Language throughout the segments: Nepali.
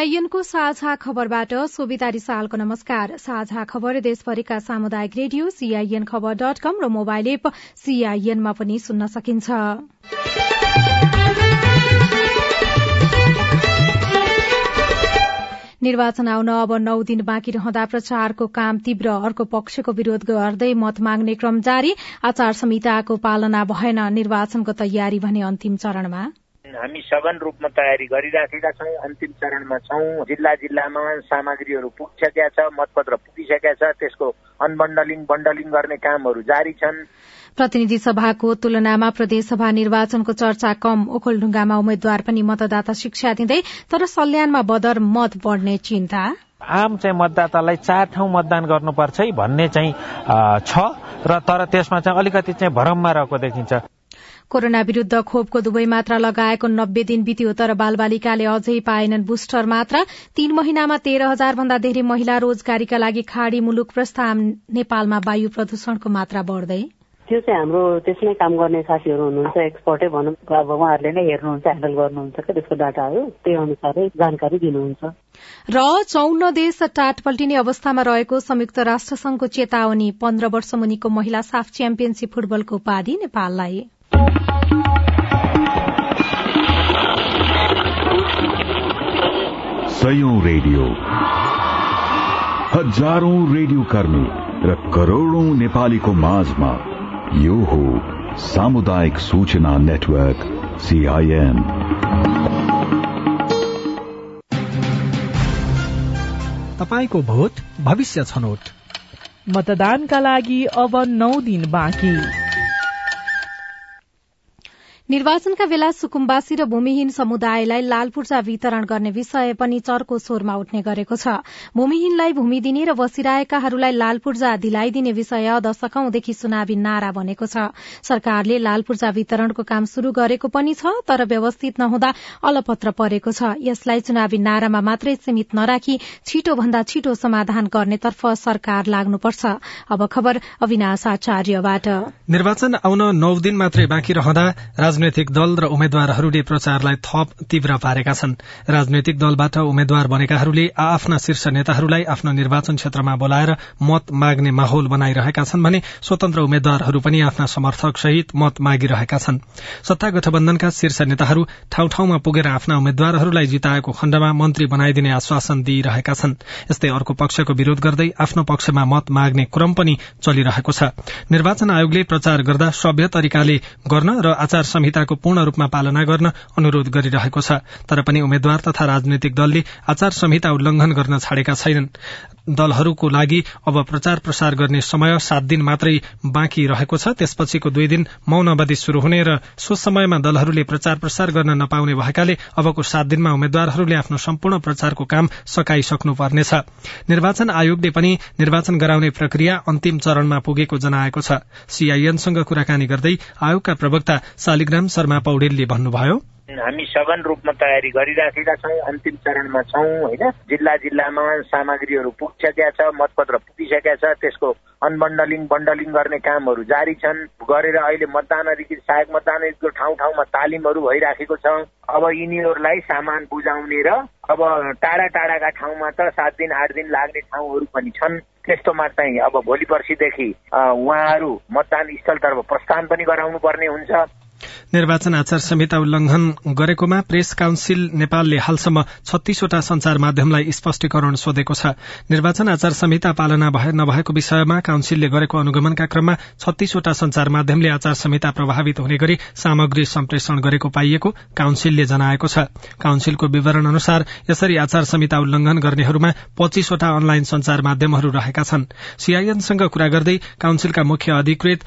सीआईएनको साझा खबरबाट सोभिता रिसालको नमस्कार। साझा खबर देशभरिका सामुदायिक radio CIN Khabar dot com र मोबाइल एप सीआईएनमा पनि सुन्न सकिन्छ। निर्वाचन आउन अब नौ दिन बाँकी रहँदा प्रचारको काम तीव्र। अर्को पक्षको विरोध गर्दै मत माग्ने क्रम जारी। आचार संहिताको पालना भएन। निर्वाचनको तयारी भने अन्तिम चरणमा। हामी सघन रूपमा तयारी गरिराखेका छौँ। अन्तिम चरणमा छौँ। जिल्ला जिल्लामा सामग्रीहरू पुगिसकेका छ मतपत्र पुगिसकेका छ। त्यसको अनबन्डलिङ बन्डलिङ गर्ने कामहरू जारी छन्। प्रतिनिधि सभाको तुलनामा प्रदेशसभा निर्वाचनको चर्चा कम। ओखलढुङ्गामा उम्मेद्वार पनि मतदाता शिक्षा दिँदै तर सल्यानमा बदर मत बढ़ने चिन्ता। आम चाहिँ मतदातालाई चार ठाउँ मतदान गर्नुपर्छ है भन्ने चाहिँ छ। र तर त्यसमा चाहिँ अलिकति चाहिँ भरममा रहेको देखिन्छ। कोरोना विरूद्ध खोपको दुवै मात्रा लगाएको नब्बे दिन बित्यो तर बालबालिकाले अझै पाएनन् बुस्टर मात्रा। तीन महिनामा तेह्र हजार भन्दा धेरै महिला रोजगारीका लागि खाड़ी मुलुक प्रस्ताव नेपालमा वायु प्रदूषणको मात्रा बढ़दै। त्यो चाहिँ हाम्रो त्यसमै काम गर्ने साथीहरू हुनुहुन्छ एक्सपर्टै भनौँ। अब उहाँहरूले नै हेर्नुहुन्छ ह्यान्डल गर्नुहुन्छ क्या त्यसको डाटाहरू। त्यही अनुसारै जानकारी दिनुहुन्छ। र चौन्न देश टाट पल्टिने अवस्थामा रहेको संयुक्त राष्ट्र संघको चेतावनी पन्ध्र वर्ष मुनिको महिला साफ च्याम्पियनशीप फुटबलको उपाधि नेपाललाई। सयौं रेडियो हजारौं रेडियो कर्मी र करोड़ौं नेपालीको माझमा यो हो सामुदायिक सूचना नेटवर्क सीआईएन तपाईँको भोट भविष्य छनौट। मतदानका लागि अब नौ दिन बाँकी। निर्वाचनका बेला सुकुम्बासी र भूमिहीन समुदायलाई लाल पूर्जा वितरण गर्ने विषय पनि चर्को स्वरमा उठ्ने गरेको छ। भूमिहीनलाई भूमि दिने र बसिरहेकाहरूलाई लाल पूर्जा दिलाइदिने विषय दशकौंदेखि चुनावी नारा बनेको छ। सरकारले लाल पूर्जा वितरणको काम शुरू गरेको पनि छ तर व्यवस्थित नहुँदा अलपत्र परेको छ। यसलाई चुनावी नारामा मात्रै सीमित नराखी छिटो भन्दा छिटो समाधान गर्नेतर्फ सरकार लाग्नुपर्छ। निर्वाचन आउन नौ दिन मात्रै बाँकी रहँदा राजनैतिक दल र उम्मेद्वारहरूले प्रचारलाई थप तीव्र पारेका छन्। राजनैतिक दलबाट उम्मेद्वार बनेकाहरूले आ आफ्ना शीर्ष नेताहरूलाई आफ्नो निर्वाचन क्षेत्रमा बोलाएर मत माग्ने माहौल बनाइरहेका छन् भने स्वतन्त्र उम्मेद्वारहरू पनि आफ्ना समर्थक सहित मत मागिरहेका छन्। सत्ता गठबन्धनका शीर्ष नेताहरू ठाउँ ठाउँमा पुगेर आफ्ना उम्मेद्वारहरूलाई जिताएको खण्डमा मन्त्री बनाइदिने आश्वासन दिइरहेका छन्। यस्तै अर्को पक्षको विरोध गर्दै आफ्नो पक्षमा मत माग्ने क्रम पनि चलिरहेको छ। निर्वाचन आयोगले प्रचार गर्दा सभ्य तरिकाले गर्न र आचार संहिताको पूर्ण रूपमा पालना गर्न अनुरोध गरिरहेको छ। तर पनि उम्मेद्वार तथा राजनैतिक दलले आचार संहिता उल्लंघन गर्न छाडेका छैनन्। दलहरूको लागि अब प्रचार प्रसार गर्ने समय सात दिन मात्रै बाँकी रहेको छ। त्यसपछिको दुई दिन मौन अवधि शुरू हुने र सो समयमा दलहरूले प्रचार प्रसार गर्न नपाउने भएकाले अबको सात दिनमा उम्मेद्वारहरूले आफ्नो सम्पूर्ण प्रचारको काम सकाइसक्नुपर्नेछ। निर्वाचन आयोगले पनि निर्वाचन गराउने प्रक्रिया अन्तिम चरणमा पुगेको जनाएको छ। सीआईएनसँग कुराकानी गर्दै आयोगका प्रवक्ता शालिग्राम शर्मा पौडेलले भन्नुभयो। हामी सघन रूपमा तयारी गरिराखेका छौँ अन्तिम चरणमा छौँ होइन? जिल्ला जिल्लामा सामग्रीहरू पुगिसकेका छ मतपत्र पुगिसकेका छ त्यसको अनबन्डलिङ बन्डलिङ गर्ने कामहरू जारी छन्। गरेर अहिले मतदान अधिकृत सहायक मतदान अधिकृतको ठाउँ ठाउँमा तालिमहरू भइराखेको छ। अब यिनीहरूलाई सामान बुझाउने र अब टाढा टाढाका ठाउँमा त सात दिन आठ दिन लाग्ने ठाउँहरू पनि छन्। त्यस्तोमा चाहिँ अब भोलि पर्सिदेखि उहाँहरू मतदान स्थलतर्फ प्रस्थान पनि गराउनु पर्ने हुन्छ। निर्वाचन आचार संहिता उल्लंघन गरेकोमा प्रेस काउन्सिल नेपालले हालसम्म छत्तीसवटा संचार माध्यमलाई स्पष्टीकरण सोधेको छ। निर्वाचन आचार संहिता पालना नभएको विषयमा काउन्सिलले गरेको अनुगमनका क्रममा छत्तीसवटा संचार माध्यमले आचार संहिता प्रभावित हुने गरी सामग्री सम्प्रेषण गरेको पाइएको काउन्सिलले जनाएको छ। काउन्सिलको विवरण अनुसार यसरी आचार संहिता उल्लंघन गर्नेहरूमा पच्चीसवटा अनलाइन संचार माध्यमहरू रहेका छन्। सीआईएनसँग कुरा गर्दै काउन्सिलका मुख्य अधिकृत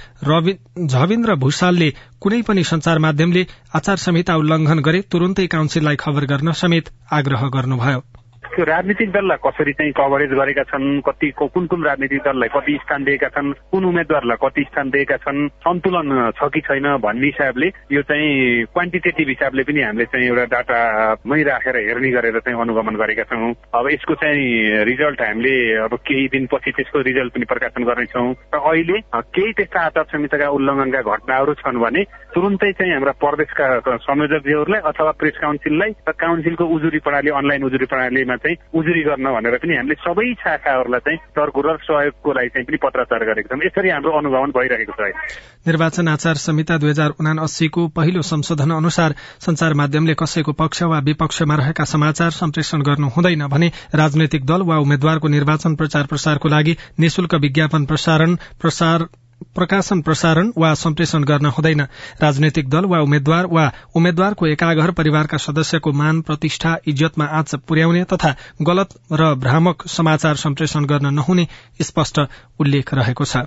झविन्द्र भूषालले कुनै पनि संचार माध्यमले आचार संहिता उल्लंघन गरे तुरन्तै काउन्सिललाई खबर गर्न समेत आग्रह गर्नुभयो। त्यो राजनीतिक दललाई कसरी चाहिँ कभरेज गरेका छन् कति कुन कुन राजनीतिक दललाई कति स्थान दिएका छन् कुन उम्मेद्वारलाई कति स्थान दिएका छन् सन्तुलन छ कि छैन भन्ने हिसाबले यो चाहिँ क्वान्टिटेटिभ हिसाबले पनि हामीले चाहिँ एउटा डाटामै राखेर हेर्ने गरेर चाहिँ अनुगमन गरेका छौँ। अब यसको चाहिँ रिजल्ट हामीले अब केही दिनपछि त्यसको रिजल्ट पनि प्रकाशन गर्नेछौँ। र अहिले केही त्यस्ता आचार संहिताका उल्लङ्घनका घटनाहरू छन् भने तुरुन्तै चाहिँ हाम्रा प्रदेशका संयोजकजीहरूलाई अथवा प्रेस काउन्सिललाई र काउन्सिलको उजुरी प्रणाली अनलाइन उजुरी प्रणालीमा चाहिँ उजुरी गर्न भनेर पनि हामीले सबै शाखाहरूलाई चाहिँ सर्कुलर सहयोगको लागि चाहिँ पनि पत्राचार गरेका छौँ। यसरी हाम्रो अनुगमन भइरहेको छ निर्वाचन आचार संहिता दुई हजार उनासीको पहिलो संशोधन अनुसार संचार माध्यमले कसैको पक्ष वा विपक्षमा रहेका समाचार सम्प्रेषण गर्नु हुँदैन भने राजनैतिक दल वा उम्मेद्वारको निर्वाचन प्रचार प्रसारको लागि निशुल्क विज्ञापन प्रसारण प्रसार प्रकाशन प्रसारण वा सम्प्रेषण गर्न हुँदैन। राजनैतिक दल वा उम्मेद्वार वा उम्मेद्वारको एकाघर परिवारका सदस्यको मान प्रतिष्ठा इज्जतमा आँच पुर्याउने तथा गलत र भ्रामक समाचार सम्प्रेषण गर्न नहुने स्पष्ट उल्लेख रहेको छ।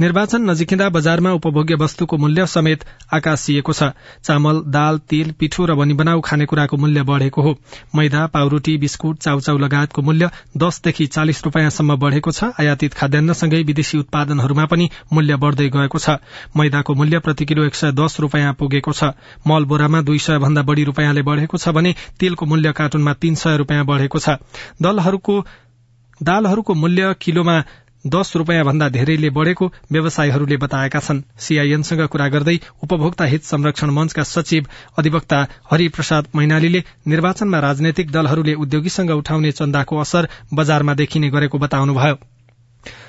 निर्वाचन नजिकिँदा बजारमा उपभोग्य वस्तुको मूल्य समेत आकाशिएको छ। चामल दाल तेल पिठो र बनाउ खानेकुराको मूल्य बढ़ेको हो। मैदा पाउरोटी बिस्कुट चाउचाउ लगायतको मूल्य दसदेखि चालिस रूपियाँसम्म बढ़ेको छ। आयातित खाद्यान्नसँगै विदेशी उत्पादनहरूमा पनि मूल्य बढ़दै गएको छ। मैदाको मूल्य प्रति किलो एक सय दस रूपियाँ पुगेको छ। मल बोरामा दुई सय भन्दा बढ़ी रूपियाँले बढ़ेको छ भने तेलको मूल्य कार्टुनमा तीन सय रूपियाँ बढ़ेको छ। दालहरूको मूल्य किलोमा दश रूपियाँ भन्दा धेरैले बढ़ेको व्यवसायीहरूले बताएका छन्। सीआईएनसँग कुरा गर्दै उपभोक्ता हित संरक्षण मंचका सचिव अधिवक्ता हरिप्रसाद मैनालीले निर्वाचनमा राजनैतिक दलहरूले उद्योगीसँग उठाउने चन्दाको असर बजारमा देखिने गरेको बताउनुभयो।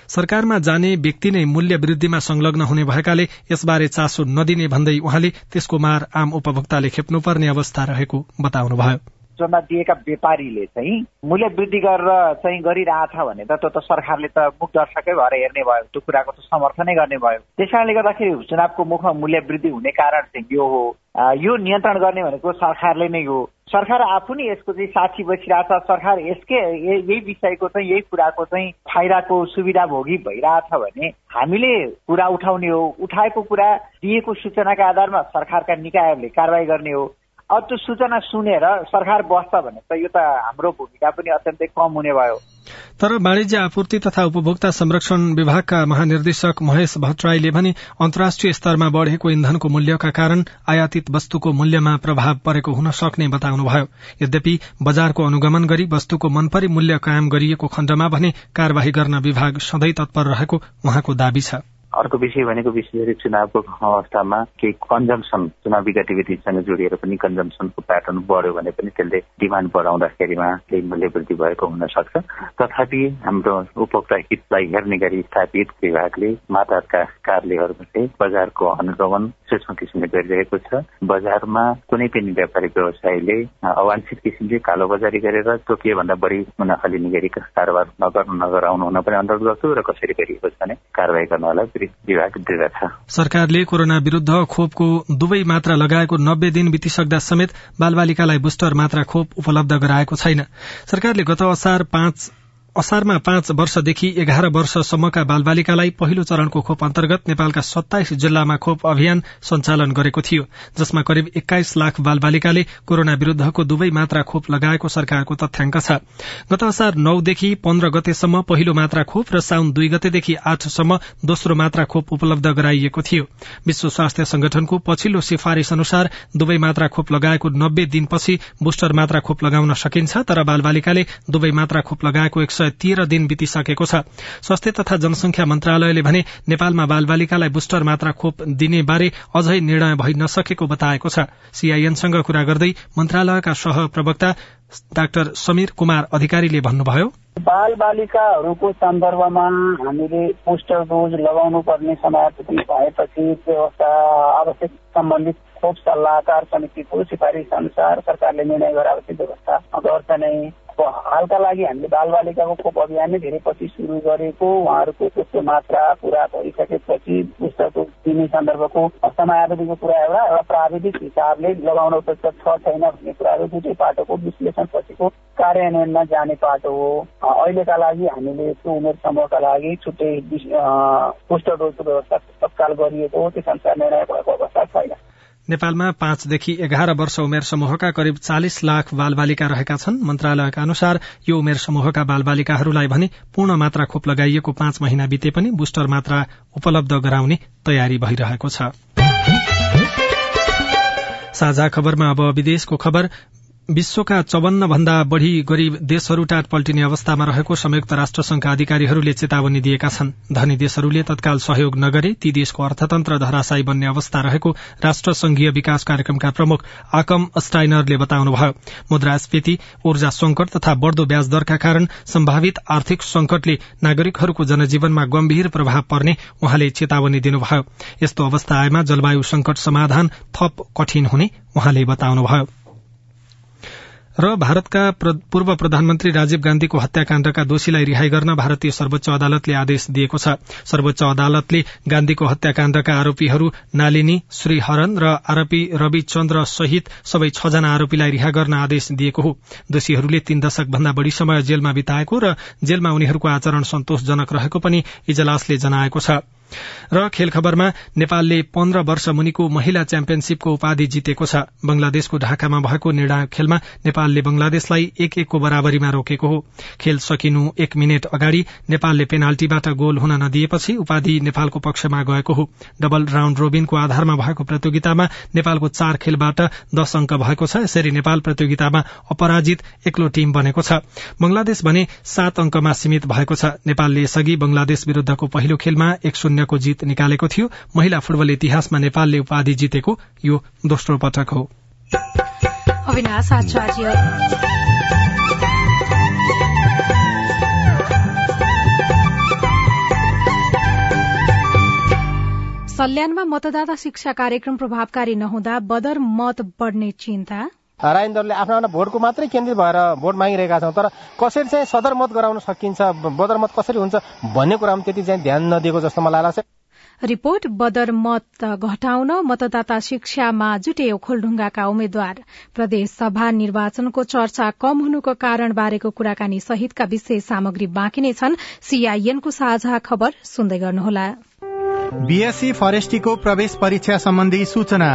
सरकारमा जाने व्यक्ति नै मूल्य वृद्धिमा संलग्न हुने भएकाले यसबारे चासो नदिने भन्दै उहाँले त्यसको मार आम उपभोक्ताले खेप्नुपर्ने अवस्था रहेको बताउनुभयो। चन्दा दिएका व्यापारीले चाहिँ मूल्य वृद्धि गरेर चाहिँ गरिरहेछ भने त त्यो त सरकारले त मुख दर्शकै भएर हेर्ने भयो त्यो कुराको त समर्थनै गर्ने भयो। त्यस कारणले गर्दाखेरि चुनावको मुखमा मूल्य वृद्धि हुने कारण चाहिँ यो हो। यो नियन्त्रण गर्ने भनेको सरकारले नै हो। सरकार आफू नै यसको चाहिँ साक्षी बसिरहेछ सरकार यसकै यही विषयको चाहिँ यही कुराको चाहिँ फाइदाको सुविधा भोगी भइरहेछ भने हामीले कुरा उठाउने हो। उठाएको कुरा दिएको सूचनाका आधारमा सरकारका निकायहरूले कारवाही गर्ने हो। अब त्यो सूचना सुनेर सरकार बस्छ भने त यो त हाम्रो भूमिका पनि अत्यन्तै कम हुने भयो। तर वाणिज्य आपूर्ति तथा उपभोक्ता संरक्षण विभागका महानिर्देशक महेश भट्टराईले भने अन्तर्राष्ट्रिय स्तरमा बढ़ेको इन्धनको मूल्यका कारण आयातित वस्तुको मूल्यमा प्रभाव परेको हुन सक्ने बताउनुभयो यद्यपि बजारको अनुगमन गरी वस्तुको मनपरी मूल्य कायम गरिएको खण्डमा भने कार्यवाही गर्न विभाग सधैँ तत्पर रहेको उहाँको दावी छ। अर्को विषय भनेको विशेष गरी चुनावको अवस्थामा केही कन्जम्सन चुनावी गतिविधिसँग जोडिएर पनि कन्जम्सनको प्याटर्न बढ्यो भने पनि त्यसले डिमान्ड बढाउँदाखेरिमा केही मूल्य वृद्धि भएको हुन सक्छ तथापि हाम्रो उपभोक्ता हितलाई हेर्ने गरी स्थापित विभागले माताका कार्यालयहरूमा बजारको अनुगमन सूक्ष्म किसिमले गरिरहेको छ। बजारमा कुनै पनि व्यापारी व्यवसायीले अवांछित किसिमले कालो बजारी गरेर के भन्दा बढी मुनाफा लिने गरी कारोबार नगर्नु नगराउनु हुन पनि अनुरोध गर्छु र कसरी गरिएको छ भने कारवाही गर्नलाई विभाग छ। सरकारले कोरोना विरूद्ध खोपको दुवै मात्रा लगाएको नब्बे दिन बितिसक्दा समेत बालबालिकालाई बुस्टर मात्रा खोप उपलब्ध गराएको छैन। सरकारले गत असार पाँच असारमा पाँच वर्षदेखि एघार वर्षसम्मका बालबालिकालाई पहिलो चरणको खोप अन्तर्गत नेपालका सत्ताइस जिल्लामा खोप अभियान सञ्चालन गरेको थियो जसमा करिब एक्काइस लाख बालबालिकाले कोरोना विरूद्धको दुवै मात्रा खोप लगाएको सरकारको तथ्याङ्क छ। गत असार नौदेखि पन्ध्र गतेसम्म पहिलो मात्रा खोप र साउन दुई गतेदेखि आठसम्म दोस्रो मात्रा खोप उपलब्ध गराइएको थियो। विश्व स्वास्थ्य संगठनको पछिल्लो सिफारिश अनुसार दुवै मात्रा खोप लगाएको नब्बे दिनपछि बुस्टर मात्रा खोप लगाउन सकिन्छ तर बालबालिकाले दुवै मात्रा खोप लगाएको एक सय तेह्र दिन बितिसकेको छ। स्वास्थ्य तथा जनसंख्या मन्त्रालयले भने नेपालमा बालबालिकालाई बुस्टर मात्रा खोप दिने बारे अझै निर्णय भइ नसकेको बताएको छ। सीआईएनसँग कुरा गर्दै मन्त्रालयका सह प्रवक्ता डाक्टर समीर कुमार अधिकारीले भन्नुभयो बाल बालिकाहरूको सन्दर्भमा हामीले बुस्टर डोज लगाउनु पर्ने समाप्ति भएपछि व्यवस्था आवश्यक सम्बन्धित खोप सल्लाहकार समितिको सिफारिस अनुसार सरकारले निर्णय गराएपछि व्यवस्था गर्छ नै। हालका लागि हामीले बालबालिकाको खोप अभियान नै धेरै पछि सुरु गरेको उहाँहरूको त्यसको मात्रा पूरा भइसकेपछि पुस्तकको दिने सन्दर्भको समयावधिको कुरा एउटा एउटा प्राविधिक हिसाबले लगाउन उपयुक्त छ छैन भन्ने कुराहरू दुइटै पाटोको विश्लेषण पछिको कार्यान्वयनमा जाने पाटो हो। अहिलेका लागि हामीले त्यो उमेर समूहका लागि छुट्टै बुस्टर डोजको व्यवस्था तत्काल गरिएको हो त्यस अनुसार निर्णय भएको अवस्था छैन। नेपालमा पाँचदेखि एघार वर्ष उमेर समूहका करिब चालिस लाख बालबालिका रहेका छन्। मन्त्रालयका अनुसार यो उमेर समूहका बालबालिकाहरूलाई भने पूर्ण मात्रा खोप लगाइएको पाँच महिना बिते पनि बुस्टर मात्रा उपलब्ध गराउने तयारी भइरहेको छ। साझा खबरमा अब विदेशको खबर। विश्वका चौवन्न भन्दा बढ़ी गरीब देशहरू टाट पल्टिने अवस्थामा रहेको संयुक्त राष्ट्र संघका अधिकारीहरूले चेतावनी दिएका छन्। धनी देशहरूले तत्काल सहयोग नगरे ती देशको अर्थतन्त्र धराशायी बन्ने अवस्था रहेको राष्ट्र संघीय विकास कार्यक्रमका प्रमुख आकम स्टाइनरले बताउनुभयो। मुद्रास्फीति ऊर्जा संकट तथा बढ़दो ब्याज दरका कारण सम्भावित आर्थिक संकटले नागरिकहरूको जनजीवनमा गम्भीर प्रभाव पर्ने उहाँले चेतावनी दिनुभयो। यस्तो अवस्था आएमा जलवायु संकट समाधान थप कठिन हुने उहाँले बताउनुभयो। र भारतका पूर्व प्रधानमन्त्री राजीव गान्धीको हत्याकाण्डका दोषीलाई रिहाई गर्न भारतीय सर्वोच्च अदालतले आदेश दिएको छ। सर्वोच्च अदालतले गान्धीको हत्याकाण्डका आरोपीहरू नालिनी श्रीहरन र आरोपी रवि चन्द्र सहित सबै छजना आरोपीलाई रिहा गर्न आदेश दिएको हो। दोषीहरूले तीन दशक भन्दा बढ़ी समय जेलमा बिताएको र जेलमा उनीहरूको आचरण सन्तोषजनक रहेको पनि इजलासले जनाएको छ। र खेल खबरमा नेपालले पन्ध्र वर्ष मुनिको महिला च्याम्पियनशीपको उपाधि जितेको छ। बंगलादेशको ढाकामा भएको निर्णायक खेलमा नेपालले बंगलादेशलाई एक एकको बराबरीमा रोकेको हो। खेल सकिनु एक मिनट अगाडि नेपालले पेनाल्टीबाट गोल हुन नदिएपछि उपाधि नेपालको पक्षमा गएको हो। डबल राउण्ड रोबिनको आधारमा भएको प्रतियोगितामा नेपालको चार खेलबाट दश अंक भएको छ। यसरी नेपाल प्रतियोगितामा अपराजित एक्लो टीम बनेको छ। बंगलादेश भने सात अंकमा सीमित भएको छ। नेपालले यसअघि बंगलादेश विरूद्धको पहिलो खेलमा एक शून्य शून्यको जित निकालेको थियो। महिला फुटबल इतिहासमा नेपालले उपाधि जितेको यो दोस्रो पटक हो। सल्यानमा मतदाता शिक्षा कार्यक्रम प्रभावकारी नहुँदा बदर मत बढ़ने चिन्ता। राजेन्द्रले आफ्ना आफ्ना भोटको मात्रै केन्द्रित भएर भोट मागिरहेका छौँ तर कसरी चाहिँ सदर मत गराउन सकिन्छ बदर मत कसरी हुन्छ भन्ने कुरामा त्यति चाहिँ ध्यान नदिएको जस्तो मलाई लाग्छ। रिपोर्ट बदर मत घटाउन मतदाता शिक्षामा जुटे ओखोलढुङ्गाका उम्मेद्वार। प्रदेश सभा निर्वाचनको चर्चा कम हुनुको कारण बारेको कुराकानी सहितका विशेष सामग्री बाँकी नै छन्। सीआईएनको साझा खबर सुन्दै गर्नुहोला। बीएससी फरेस्टीको प्रवेश परीक्षा सम्बन्धी सूचना।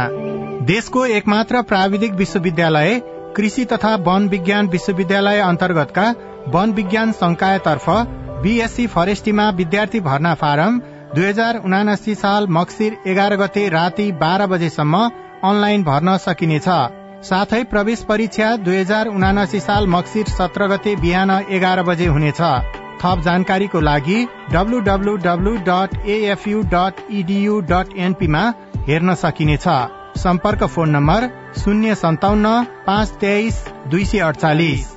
देशको एकमात्र प्राविधिक विश्वविद्यालय कृषि तथा वन विज्ञान विश्वविद्यालय अन्तर्गतका वन विज्ञान संकायतर्फ बीएससी फरेस्टीमा विद्यार्थी भर्ना फारम दुई हजार उनासी साल मक्सिर एघार गते राति बाह्र बजेसम्म अनलाइन भर्न सकिनेछ। साथै प्रवेश परीक्षा दुई हजार उनासी साल मक्सिर सत्र गते बिहान एघार बजे हुनेछ। थप जानकारीको लागि W W W dot AFU dot EDU dot एनपीमा हेर्न सकिनेछ। सम्पर्क फोन नम्बर शून्य सन्ताउन्न पाँच तेइस दुई सय अडचालिस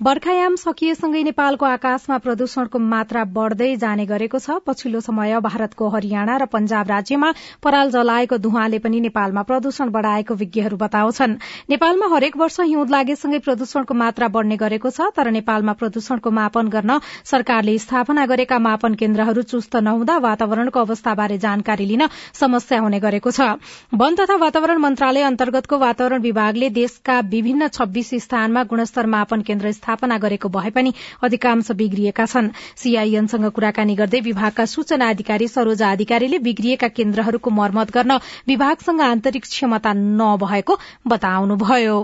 बर्खायाम सकिएसँगै नेपालको आकाशमा प्रदूषणको मात्रा बढ़दै जाने गरेको छ। पछिल्लो समय भारतको हरियाणा र पंजाब राज्यमा पराल जलाएको धुवाँले पनि नेपालमा प्रदूषण बढ़ाएको विज्ञहरू बताउँछन्। नेपालमा हरेक वर्ष हिउँद लागेसँगै प्रदूषणको मात्रा बढ़ने गरेको छ तर नेपालमा प्रदूषणको मापन गर्न सरकारले स्थापना गरेका मापन केन्द्रहरू चुस्त नहुँदा वातावरणको अवस्थाबारे जानकारी लिन समस्या हुने गरेको छ। वन तथा वातावरण मन्त्रालय अन्तर्गतको वातावरण विभागले देशका विभिन्न छब्बीस स्थानमा गुणस्तर मापन केन्द्र स्थापना गरेको भए पनि अधिकांश बिग्रिएका छन्। सीआईएनसँग कुराकानी गर्दै विभागका सूचना अधिकारी सरोजा अधिकारीले बिग्रिएका केन्द्रहरूको मर्मत गर्न विभागसँग आन्तरिक क्षमता नभएको बताउनुभयो।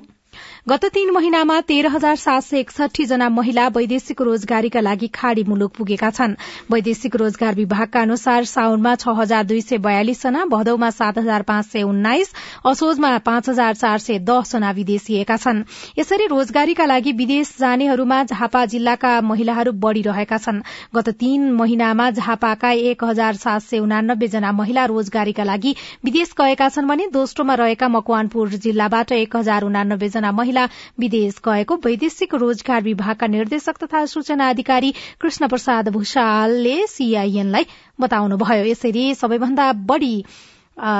गत तीन महिनामा तेह्र हजार सात सय एकसठी जना महिला वैदेशिक रोजगारीका लागि खाड़ी मुलुक पुगेका छन्। वैदेशिक रोजगार विभागका अनुसार साउनमा छ हजार दुई सय बयालिस जना भदौमा सात हजार पाँच सय उन्नाइस असोजमा पाँच हजार चार सय दस जना विदेशिएका छन्। यसरी रोजगारीका लागि विदेश जानेहरूमा झापा जिल्लाका महिलाहरू बढ़िरहेका छन्। गत तीन महिनामा झापाका एक हजार सात सय उनानब्बे जना महिला रोजगारीका लागि विदेश गएका छन् भने दोस्रोमा रहेका मकवानपुर जिल्लाबाट एक हजार उनानब्बे जना महिला विदेश गएको वैदेशिक रोजगार विभागका निर्देशक तथा सूचना अधिकारी कृष्ण प्रसाद भूषालले सीआईएनलाई बताउनुभयो। यसरी सबैभन्दा बढ़ी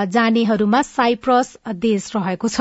जानेहरूमा साइप्रस देश रहेको छ।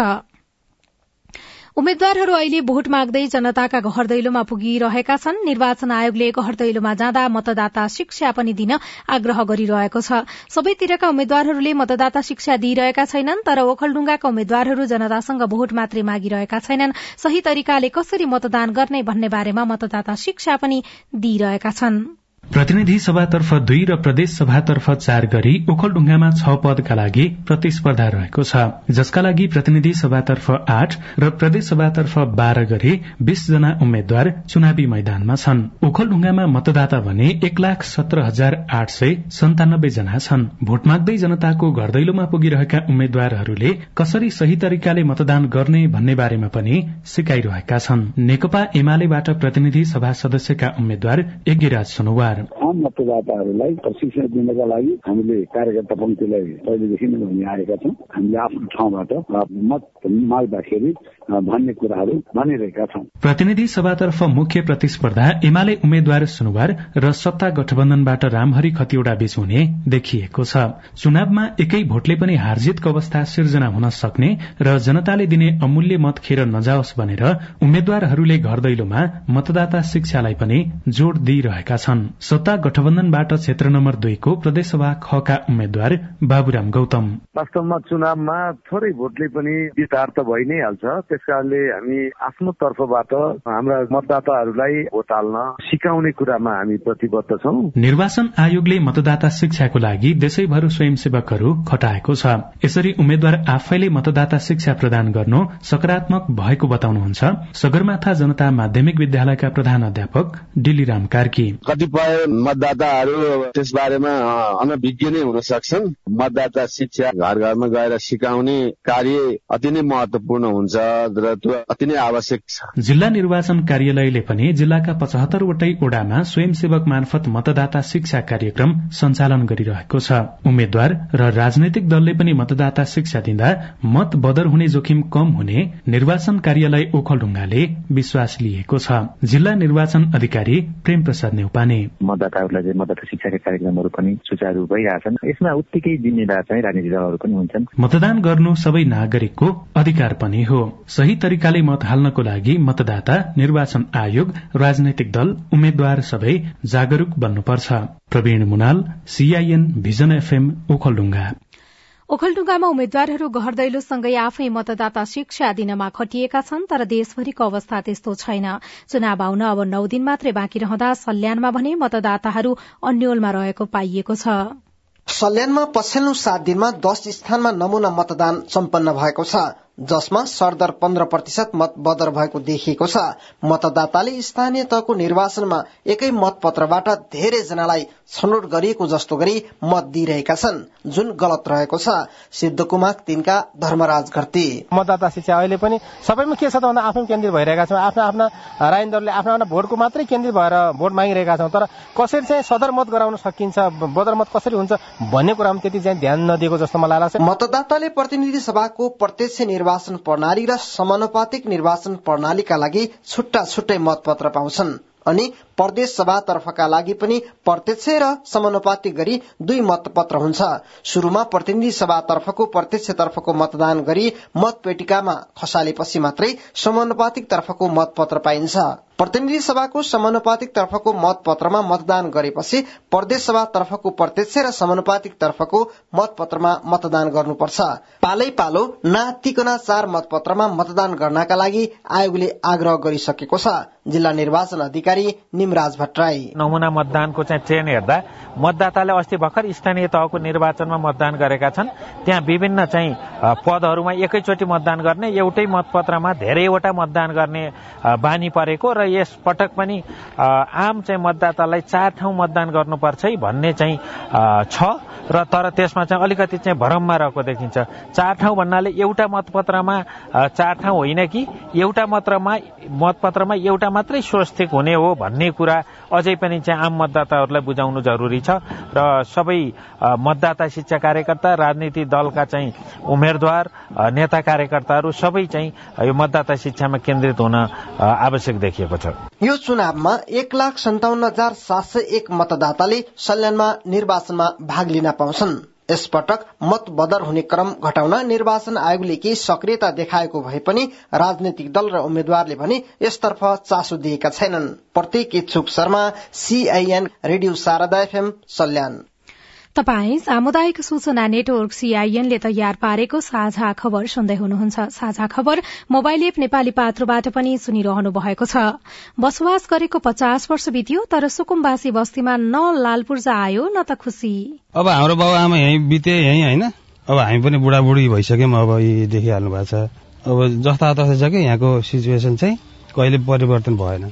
उम्मेद्वारहरू अहिले भोट माग्दै जनताका घर दैलोमा पुगिरहेका छन्। निर्वाचन आयोगले घर दैलोमा जाँदा मतदाता शिक्षा पनि दिन आग्रह गरिरहेको छ। सबैतिरका उम्मेद्वारहरूले मतदाता शिक्षा दिइरहेका छैनन् तर ओखलडुङ्गाका उम्मेद्वारहरू जनतासँग भोट मात्रै मागिरहेका छैनन्। सही तरिकाले कसरी मतदान गर्ने भन्ने बारेमा मतदाता शिक्षा पनि दिइरहेका छनृ। प्रतिनिधि सभातर्फ दुई र प्रदेश सभातर्फ चार गरी ओखलढुङ्गामा छ पदका लागि प्रतिस्पर्धा रहेको छ। जसका लागि प्रतिनिधि सभातर्फ आठ र प्रदेश सभातर्फ बाह्र गरी बीस जना उम्मेद्वार चुनावी मैदानमा छन्। ओखलढुङ्गामा मतदाता भने एक लाख सत्र हजार आठ सय सन्तानब्बे जना छन्। भोट माग्दै जनताको घर दैलोमा पुगिरहेका उम्मेद्वारहरूले कसरी सही तरिकाले मतदान गर्ने भन्ने बारेमा पनि सिकाइरहेका छन्। नेकपा एमालेबाट प्रतिनिधि सभा सदस्यका उम्मेद्वार यज्ञराज सोनवार आम मतदाताहरूलाई प्रशिक्षण दिनका लागि हामीले कार्यकर्ता पङ्क्तिलाई पहिलेदेखि नै भनि आएका छौँ हामीले आफ्नो ठाउँबाट मत माग्दाखेरि भन्ने कुराहरू भनिरहेका छौँ प्रतिनिधि सभातर्फ मुख्य प्रतिस्पर्धा एमाले उम्मेद्वार सुनवार र सत्ता गठबन्धनबाट रामहरि खतिवड़ा बीच हुने देखिएको छ। चुनावमा एकै भोटले पनि हारजितको अवस्था सिर्जना हुन सक्ने र जनताले दिने अमूल्य मत खेर नजाओस् भनेर उम्मेद्वारहरूले घर दैलोमा मतदाता शिक्षालाई पनि जोड़ दिइरहेका छन्। सत्ता गठबन्धनबाट क्षेत्र नम्बर दुईको प्रदेशसभा खका उम्मेद्वार बाबुराम गौतम। वास्तवमा चुनावमा थोरै भोटले पनि जित हार त भइ नै हाल्छ। त्यस कारणले हामी आफ्नो तर्फबाट हाम्रा मतदाताहरूलाई भोट हाल्न सिकाउने कुरामा हामी प्रतिबद्ध छौँ। निर्वाचन आयोगले मतदाता शिक्षाको लागि देशैभर स्वयंसेवकहरू खटाएको छ। यसरी उम्मेद्वार आफैले मतदाता शिक्षा प्रदान गर्नु सकारात्मक भएको बताउनुहुन्छ। सगरमाथा जनता माध्यमिक विद्यालयका प्रधान अध्यापक डिलीराम कार्की। कतिपय मतदाताहरू त्यस बारेमा अनभिज्ञ नै हुन सक्छन् मतदाता शिक्षा घर घरमा गएर सिकाउने कार्य अति नै महत्वपूर्ण हुन्छ र त्यो अति नै आवश्यक छ। जिल्ला निर्वाचन कार्यालयले पनि जिल्लाका पचहत्तरवटै ओडामा स्वयंसेवक मार्फत मतदाता शिक्षा कार्यक्रम सञ्चालन गरिरहेको छ। उम्मेद्वार र राजनैतिक दलले पनि मतदाता शिक्षा दिँदा मत बदर हुने जोखिम कम हुने निर्वाचन कार्यालय ओखलढुङ्गाले विश्वास लिएको छ। जिल्ला निर्वाचन अधिकारी प्रेम प्रसाद नेउपाने। मतदाताहरूलाई चाहिँ मतदाता शिक्षाका कार्यक्रमहरू पनि सुचारू भइरहेछन्। यसमा उत्तिकै जिम्मेदार चाहिँ राजनीतिक दलहरू पनि हुन्छन्। मतदान गर्नु सबै नागरिकको अधिकार पनि हो। सही तरिकाले मत हाल्नको लागि मतदाता निर्वाचन आयोग राजनैतिक दल उम्मेद्वार सबै जागरूक बन्नुपर्छ। Prabin Munal CIN vision FM Okhaldhunga ओखलडुङ्गामा उम्मेद्वारहरू घर दैलोसँगै आफै मतदाता शिक्षा दिनमा खटिएका छन् तर देशभरिको अवस्था त्यस्तो छैन। चुनाव आउन अब नौ दिन मात्रै बाँकी रहँदा सल्यानमा भने मतदाताहरू अन्यलमा रहेको पाइएको छ। सल्यानमा पछिल्लो सात दिनमा दश स्थानमा नमूना मतदान सम्पन्न भएको छ जसमा सरदर पन्ध्र प्रतिशत मत बदर भएको देखिएको छ। मतदाताले स्थानीय तहको निर्वाचनमा एकै मतपत्रबाट धेरै जनालाई छनौट गरिएको जस्तो गरी मत दिइरहेका छन् जुन गलत रहेको छ सिद्धकुमार तिनका धर्मराज घरती मतदाता शिक्षा अहिले पनि सबैमा के छ त भन्दा आफै केन्द्रित भइरहेका छौँ। आफ्ना आफ्ना राजनीतिहरूले आफ्ना आफ्ना भोटको मात्रै केन्द्रित भएर भोट मागिरहेका छौँ। तर कसरी चाहिँ सदर मत गराउन सकिन्छ बदर मत कसरी हुन्छ भन्ने कुरामा त्यति चाहिँ ध्यान नदिएको जस्तो मलाई लाग्छ। मतदाताले प्रतिनिधि सभाको प्रत्यक्ष निर्वाचन प्रणाली र समानुपातिक निर्वाचन प्रणालीका लागि छुट्टा छुट्टै मतपत्र पाउँछन् अनि प्रदेश सभातर्फका लागि पनि प्रत्यक्ष र समानुपातिक गरी दुई मतपत्र हुन्छ। शुरूमा प्रतिनिधि सभातर्फको प्रत्यक्ष तर्फको मतदान गरी मतपेटिकामा खसालेपछि मात्रै समानुपातिक तर्फको मतपत्र पाइन्छ। प्रतिनिधि सभाको समानुपातिक तर्फको मतपत्रमा मतदान गरेपछि प्रदेश सभा तर्फको प्रत्यक्ष र समानुपातिक तर्फको मतपत्रमा मतदान गर्नुपर्छ। पालै पालो नातिकना चार मतपत्रमा मतदान गर्नका लागि आयोगले आग्रह गरिसकेको छ। जिल्ला निर्वाचन अधिकारी निमराज भट्टराई नमुना मतदानको चाहिँ ट्रेन हेर्दा मतदाताले अस्ति भर्खर स्थानीय तहको निर्वाचनमा मतदान गरेका छन्। त्यहाँ विभिन्न चाहिँ पदहरूमा एकैचोटि मतदान गर्ने एउटै मतपत्रमा धेरैवटा मतदान गर्ने बानी परेको र यस पटक पनि आम चाहिँ मतदातालाई चार ठाउँ मतदान गर्नुपर्छ है भन्ने चाहिँ छ। र तर त्यसमा चाहिँ अलिकति चाहिँ भरममा रहेको देखिन्छ। चार ठाउँ भन्नाले एउटा मतपत्रमा चार ठाउँ होइन कि एउटा मात्रमा मतपत्रमा एउटा मात्रै स्वस्तिक हुने हो भन्ने कुरा अझै पनि चाहिँ आम मतदाताहरूलाई बुझाउनु जरुरी छ र सबै मतदाता शिक्षा कार्यकर्ता राजनीतिक दलका चाहिँ उम्मेद्वार नेता कार्यकर्ताहरू सबै चाहिँ यो मतदाता शिक्षामा केन्द्रित हुन आवश्यक देखिएको छ। यो चुनावमा एक लाख सन्ताउन्न हजार सात सय एक मतदाताले सल्यानमा निर्वाचनमा भाग लिन पाउँछन्। यसपटक मत बदर हुने क्रम घटाउन निर्वाचन आयोगले केही सक्रियता देखाएको भए पनि राजनैतिक दल र उम्मेद्वारले भने यसतर्फ चासो दिएका छैनन्। प्रत्येक इच्छुक Sharma CIN radio Sharada FM Salyan. तपाई सामुदायिक सूचना नेटवर्क सीआईएनले तयार पारेको साझा खबर सुन्दै हुनुहुन्छ। साझा खबर मोबाइल एप नेपाली पात्रोबाट पनि सुनिरहनु भएको छ। बसोबास गरेको पचास वर्ष बित्यो तर सुकुम्बासी बस्तीमा न लाल पूर्जा आयो न त खुशी अब हाम्रो बाबु आमा यहीँ बिते यहीँ होइन। अब हामी पनि बुढाबुढी भइसक्यौँ अब देखिहाल्नु भएको छ। अब जस्ता तस्तै छ कि यहाँको सिचुएसन चाहिँ कहिले परिवर्तन भएन।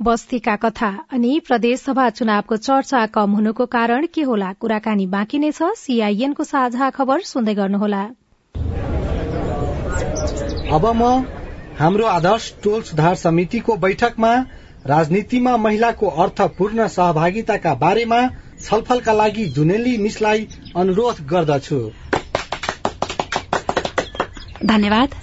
बस्तीका कथा अनि प्रदेशसभा चुनावको चर्चा कम हुनुको कारण के होला कुराकानी बाँकी नै छ। सीआईएनको साझा खबर सुन्दै गर्नुहोला। अब म हाम्रो आदर्श टोल सुधार समितिको बैठकमा राजनीतिमा महिलाको अर्थपूर्ण सहभागिताका बारेमा छलफलका लागि जुनेली मिसलाई अनुरोध गर्दछु। धन्यवाद।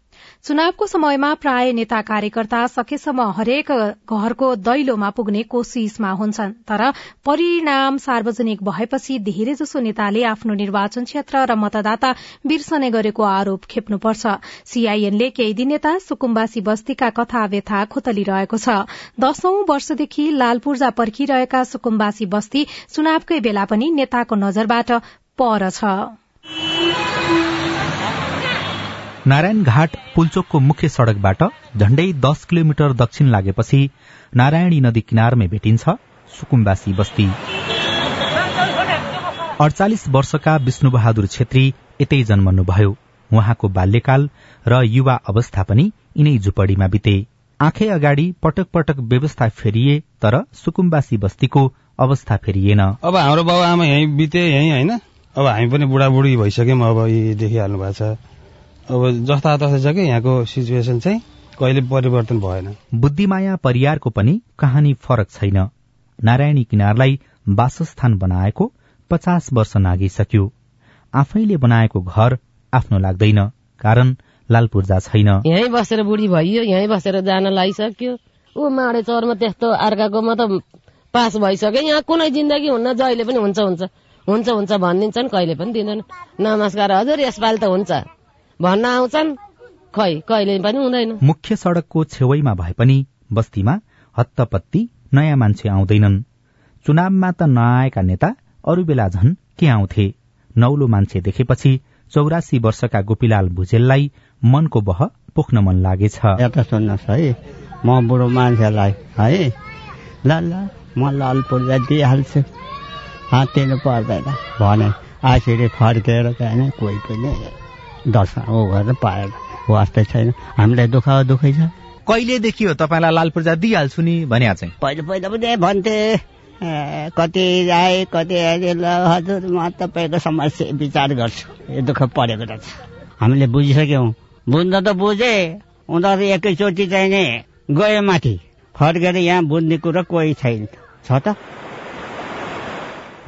चुनावको समयमा प्राय नेता कार्यकर्ता सकेसम्म हरेक घरको दैलोमा पुग्ने कोशिशमा हुन्छन्। तर परिणाम सार्वजनिक भएपछि धेरैजसो नेताले आफ्नो निर्वाचन क्षेत्र र मतदाता बिर्सने गरेको आरोप खेप्नुपर्छ। सीआईएनले केही दिन यता सुकुम्बासी बस्तीका कथा व्यथा खोतलिरहेको छ। दशौं वर्षदेखि लाल पूर्जा पर्खिरहेका सुकुम्बासी बस्ती चुनावकै बेला पनि नेताको नजरबाट पर छ। नारायण घाट पुलचोकको मुख्य सड़कबाट झण्डै दस किलोमिटर दक्षिण लागेपछि नारायणी नदी किनारमै भेटिन्छ सुकुम्बासी बस्ती। अडचालिस वर्षका विष्णुबहादुर छेत्री यतै जन्मनुभयो। उहाँको बाल्यकाल र युवा अवस्था पनि यिनै झुपड़ीमा बिते। आँखे अगाडि पटक पटक व्यवस्था फेरिए तर सुकुम्बासी बस्तीको अवस्था फेरिएन। अब हाम्रो बाबु आमा यहीँ बिते यहीँ होइन? अब हामी पनि बुढाबुढी भइसक्यौँ अब यी देखिहाल्नु भएको छ। अब जस्ता तस्तै छ कि यहाँको सिचुएसन चाहिँ कहिले परिवर्तन भएन। बुद्धिमाया परियारको पनि कहानी फरक छैन। नारायणी किनारलाई वासस्थान बनाएको पचास वर्ष नागिसक्यो। आफैले बनाएको घर आफ्नो लाग्दैन कारण लाल पूर्जा छैन। यहीँ बसेर बुढी भइयो यहीँ बसेर जान लागिसक्यो। ऊ माडे चौरमा त्यस्तो अर्काकोमा त पास भइसक्यो। यहाँ कुनै जिन्दगी हुन्न जहिले पनि हुन्छ हुन्छ। हुन्छ हुन्छ भनिदिन्छन् कहिले पनि दिँदैन नमस्कार हजुर यसपालि त हुन्छ। भन्न आउँछन्? खै कहिले पनि हुँदैन। मुख्य सड़कको छेउमा भए पनि बस्तीमा हत्तपत्ती नयाँ मान्छे आउँदैनन्। चुनावमा त नआएका नेता अरू बेला झन् के आउँथे। नौलो मान्छे देखेपछि चौरासी वर्षका गोपीलाल भुजेललाई मनको बह पोख्न मन लागेछ। सुन्नुहोस् है म बुढो मान्छेलाई है? ल ल म लाल पूर्जा दिइहाल्छु। हातिनु पर्दैन। भने आखिरी फर्केर चाहिँ कोही पनि दर्शन। ऊ गरेर पाएन वास्तै छैन। हामीलाई दुःख दुःखै छ। कहिलेदेखि हो तपाईँलाई लाल पूर्जा दिइहाल्छु नि भने चाहिँ? पहिला पहिला पनि भन्थे। कति आए कति हजुर म तपाईँको समस्या विचार गर्छु। यो दुःख परेको रहेछ। हामीले बुझिसक्यौँ। बुझ्न त बुझे। उनीहरू एकैचोटि चाहिँ नि गयो माथि। फर्केर यहाँ बुझ्ने कुरो कोही छैन। छ त?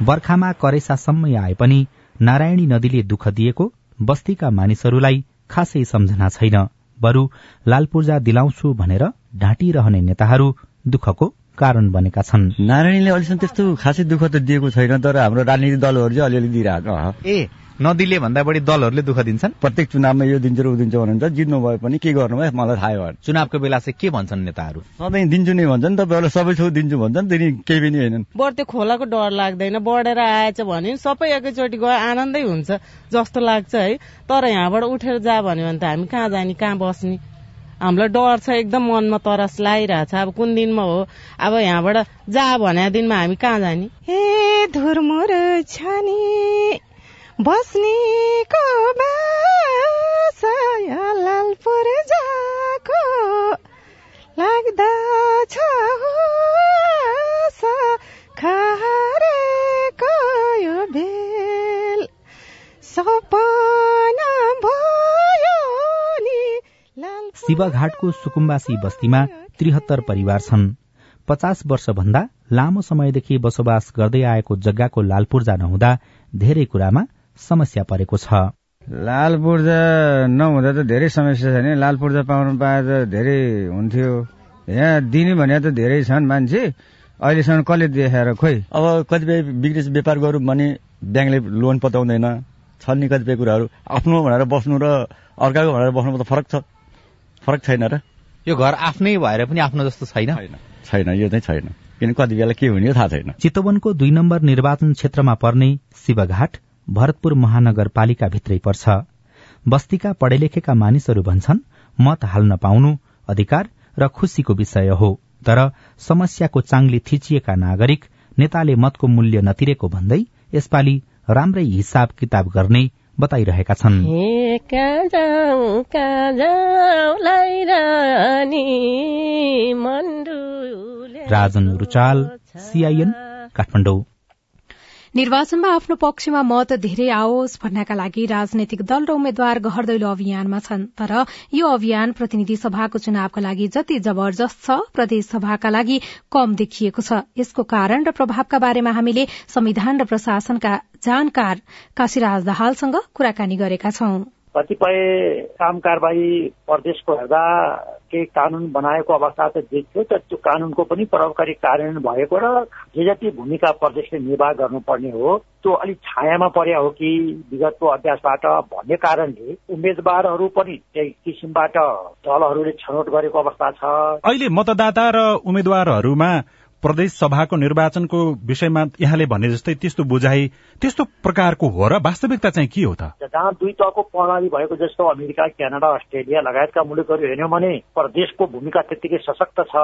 बर्खामा करेसासम्म आए पनि नारायणी नदीले दुःख दिएको बस्तीका मानिसहरूलाई खासै सम्झना छैन। बरु लाल पूर्जा दिलाउँछु भनेर ढाँटिरहने नेताहरू दुःखको कारण बनेका छन्। नारायणीले अहिलेसम्म त्यस्तो खासै दुःख त दिएको छैन तर हाम्रो राजनीतिक दलहरू चाहिँ अलिअलि दिइरहेको ए नदीले भन्दा बढी दलहरूले दुःख दिन्छन्। प्रत्येक चुनावमा यो दिन्छ र ऊ दिन्छ भन्नुहुन्छ जित्नु भए पनि के गर्नु भयो मलाई थाहा भयो चुनावको बेला चाहिँ के भन्छन् नेताहरू? सधैँ दिन्छु नै भन्छन्। तपाईँहरूलाई सबै छेउ दिन्छु भन्छन्। त्यही केही पनि होइनन्। बढ्दै खोलाको डर लाग्दैन। बढेर आएछ भने सबै एकैचोटि गयो आनन्दै हुन्छ जस्तो लाग्छ है। तर यहाँबाट उठेर जा भन्यो भने त हामी कहाँ जाने कहाँ बस्ने? हामीलाई डर छ एकदम मनमा तरस लागिरहेछ। अब कुन दिनमा हो? अब यहाँबाट जा भने दिनमा हामी कहाँ जाने? हे धुरमुर छानी। बस्नेको बास लालपुर जाको लाग्दछ खारेको यो बेल सपना भयो नि शिवघाटको सुकुम्बासी बस्तीमा त्रिहत्तर परिवार छन्। पचास वर्षभन्दा लामो समयदेखि बसोबास गर्दै आएको जग्गाको लालपूर्जा नहुँदा धेरै कुरामा समस्या परेको छ। लाल पूर्जा नहुँदा त धेरै समस्या छ नि। लाल पूर्जा पाउनु पाए त धेरै हुन्थ्यो। यहाँ दिने भने त धेरै छन् मान्छे। अहिलेसम्म कसले देखाएर खोइ? अब कतिपय बिजनेस व्यापार गरौँ भने ब्याङ्कले लोन पताउँदैन। छन् नि कतिपय कुराहरू। आफ्नो भनेर बस्नु र अर्काको भनेर बस्नुमा त फरक छ। फरक छैन र। यो घर आफ्नै भएर पनि आफ्नो जस्तो छैन। छैन। यो चाहिँ छैन। किन कति बेला के हुने थाहा छैन। चितवनको दुई नम्बर निर्वाचन क्षेत्रमा पर्ने शिवघाट भरतपुर महानगरपालिका भित्रै पर्छ। बस्तीका पढे लेखेका मानिसहरू भन्छन् मत हाल्न पाउनु अधिकार र खुशीको विषय हो। तर समस्याको चाङले थिचिएका नागरिक नेताले मतको मूल्य नतिरेको भन्दै यसपालि राम्रै हिसाब किताब गर्ने बताइरहेका छन्। राजन रुचाल सीआईएन काठमाडौँ। निर्वाचनमा आफ्नो पक्षमा मत धेरै आओस् भन्नका लागि राजनैतिक दल र उम्मेद्वार घर दैलो अभियानमा छन्। तर यो अभियान प्रतिनिधि सभाको चुनावका लागि जति जबरजस्त छ प्रदेश सभाका लागि कम देखिएको छ। यसको कारण र प्रभावका बारेमा हामीले संविधान र प्रशासनका जानकार काशीराज दाहालसँग कुराकानी गरेका छौं। कतिपय काम कारवाही प्रदेशको हेर्दा केही कानून बनाएको अवस्था त देखियो तर त्यो कानूनको पनि प्रभावकारी कार्यान्वयन भएको र जे जति भूमिका प्रदेशले निर्वाह गर्नुपर्ने हो त्यो अलिक छायामा पर्या हो कि विगतको अभ्यासबाट भन्ने कारणले उम्मेद्वारहरू पनि त्यही किसिमबाट दलहरूले छनौट गरेको अवस्था छ। अहिले मतदाता र उम्मेद्वारहरूमा प्रदेश सभाको निर्वाचनको विषयमा यहाँले भने जस्तै त्यस्तो बुझाइ त्यस्तो प्रकारको हो र वास्तविकता चाहिँ के हो त? जहाँ दुई तहको प्रणाली भएको जस्तो अमेरिका क्यानाडा अस्ट्रेलिया लगायतका मुलुकहरू हेर्यौँ भने प्रदेशको भूमिका त्यत्तिकै सशक्त छ।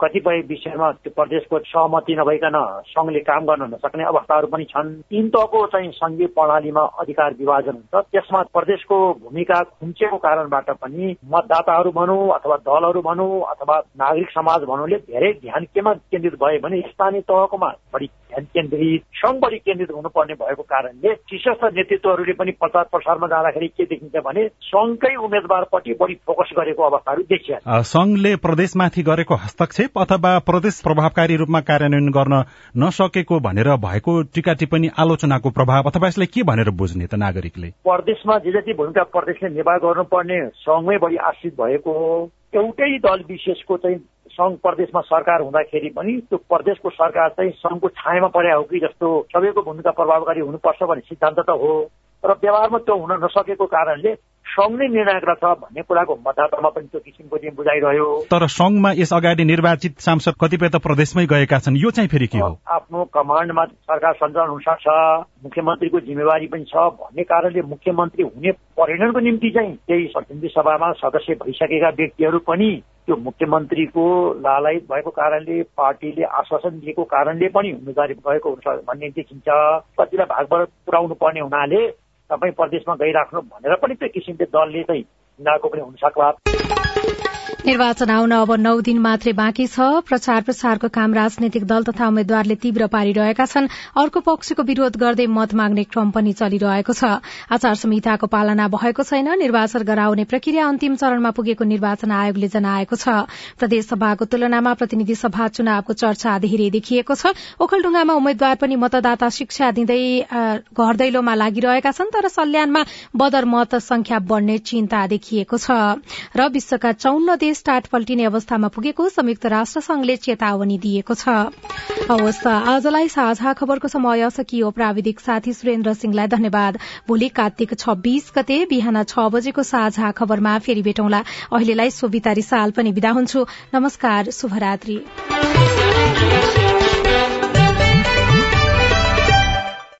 कतिपय विषयमा त्यो प्रदेशको सहमति नभइकन सङ्घले काम गर्न नसक्ने अवस्थाहरू पनि छन्। तीन तहको चाहिँ सङ्घीय प्रणालीमा अधिकार विभाजन हुन्छ। त्यसमा प्रदेशको भूमिका खुम्चेको कारणबाट पनि मतदाताहरू भनौँ अथवा दलहरू भनौँ अथवा नागरिक समाज भनौँले धेरै ध्यान केमा केन्द्रित भयो भने स्थानीय तहकोमा बढी ध्यान केन्द्रित सङ्घ बढी केन्द्रित हुनुपर्ने भएको कारणले शीर्षस्थ नेतृत्वहरूले पनि प्रचार प्रसारमा जाँदाखेरि के देखिन्छ भने सङ्घकै उम्मेद्वारपट्टि बढी फोकस गरेको अवस्थाहरू देखिन्छ संघले प्रदेशमाथि गरेको हस्तक्षेप अथवा प्रदेश प्रभावकारी रूपमा कार्यान्वयन गर्न नसकेको भनेर भएको टिका टिप्पणी आलोचनाको प्रभाव अथवा यसलाई के भनेर बुझ्ने त नागरिकले? प्रदेशमा जे जति भूमिका प्रदेशले निर्वाह गर्नुपर्ने सङ्घमै बढी आश्रित भएको एउटै दल विशेषको चाहिँ सङ्घ प्रदेशमा सरकार हुँदाखेरि पनि त्यो प्रदेशको सरकार चाहिँ सङ्घको छायामा परे हो कि जस्तो सबैको भूमिका प्रभावकारी हुनुपर्छ भन्ने सिद्धान्त त हो। र व्यवहारमा त्यो हुन नसकेको कारणले सङ्घ नै निर्णायक रहेछ भन्ने कुराको मतदातामा पनि त्यो किसिमको चाहिँ बुझाइरह्यो। तर सङ्घमा यस अगाडि निर्वाचित सांसद कतिपय त प्रदेशमै गएका छन्। यो चाहिँ फेरि के हो? आफ्नो कमान्डमा सरकार सञ्चालन हुन सक्छ मुख्यमन्त्रीको जिम्मेवारी पनि छ भन्ने कारणले मुख्यमन्त्री हुने परिणामको निम्ति चाहिँ त्यही प्रतिनिधि सभामा सदस्य भइसकेका व्यक्तिहरू पनि त्यो मुख्यमन्त्रीको लालायत भएको कारणले पार्टीले आश्वासन दिएको कारणले पनि उम्मेदवारी भएको हुन्छ भन्ने देखिन्छ। कतिलाई भागबाट पुर्याउनु पर्ने हुनाले तपाईँ प्रदेशमा गइराख्नु भनेर पनि त्यो किसिमले दलले चाहिँ हिँडाएको पनि हुन सक्ला। निर्वाचन आउन अब नौ दिन मात्रै बाँकी छ। प्रचार प्रसारको काम राजनैतिक दल तथा उम्मेद्वारले तीव्र पारिरहेका छन्। अर्को पक्षको विरोध गर्दै मत माग्ने क्रम पनि चलिरहेको छ। आचार संहिताको पालना भएको छैन। निर्वाचन गराउने प्रक्रिया अन्तिम चरणमा पुगेको निर्वाचन आयोगले जनाएको छ। प्रदेश सभाको तुलनामा प्रतिनिधि सभा चुनावको चर्चा धेरै देखिएको छ। ओखलढुङ्गामा उम्मेद्वार पनि मतदाता शिक्षा दिँदै घर दैलोमा लागिरहेका छन् तर सल्यानमा बदर मत संख्या बढ़ने चिन्ता देखिएको छ। र विश्वका चौन्न देश टाट पल्टिने अवस्थामा पुगेको संयुक्त राष्ट्र संघले चेतावनी दिएको छ। आजलाई साझा खबरको समय सकियो प्राविधिक साथी सुरेन्द्र सिंहलाई धन्यवाद। भोलि कार्तिक छब्बीस गते बिहान छ बजेको साझा खबरमा फेरि भेटौँला। अहिलेलाई सोभिता रिसाल पनि विदा हुन्छु। नमस्कार शुभरात्री।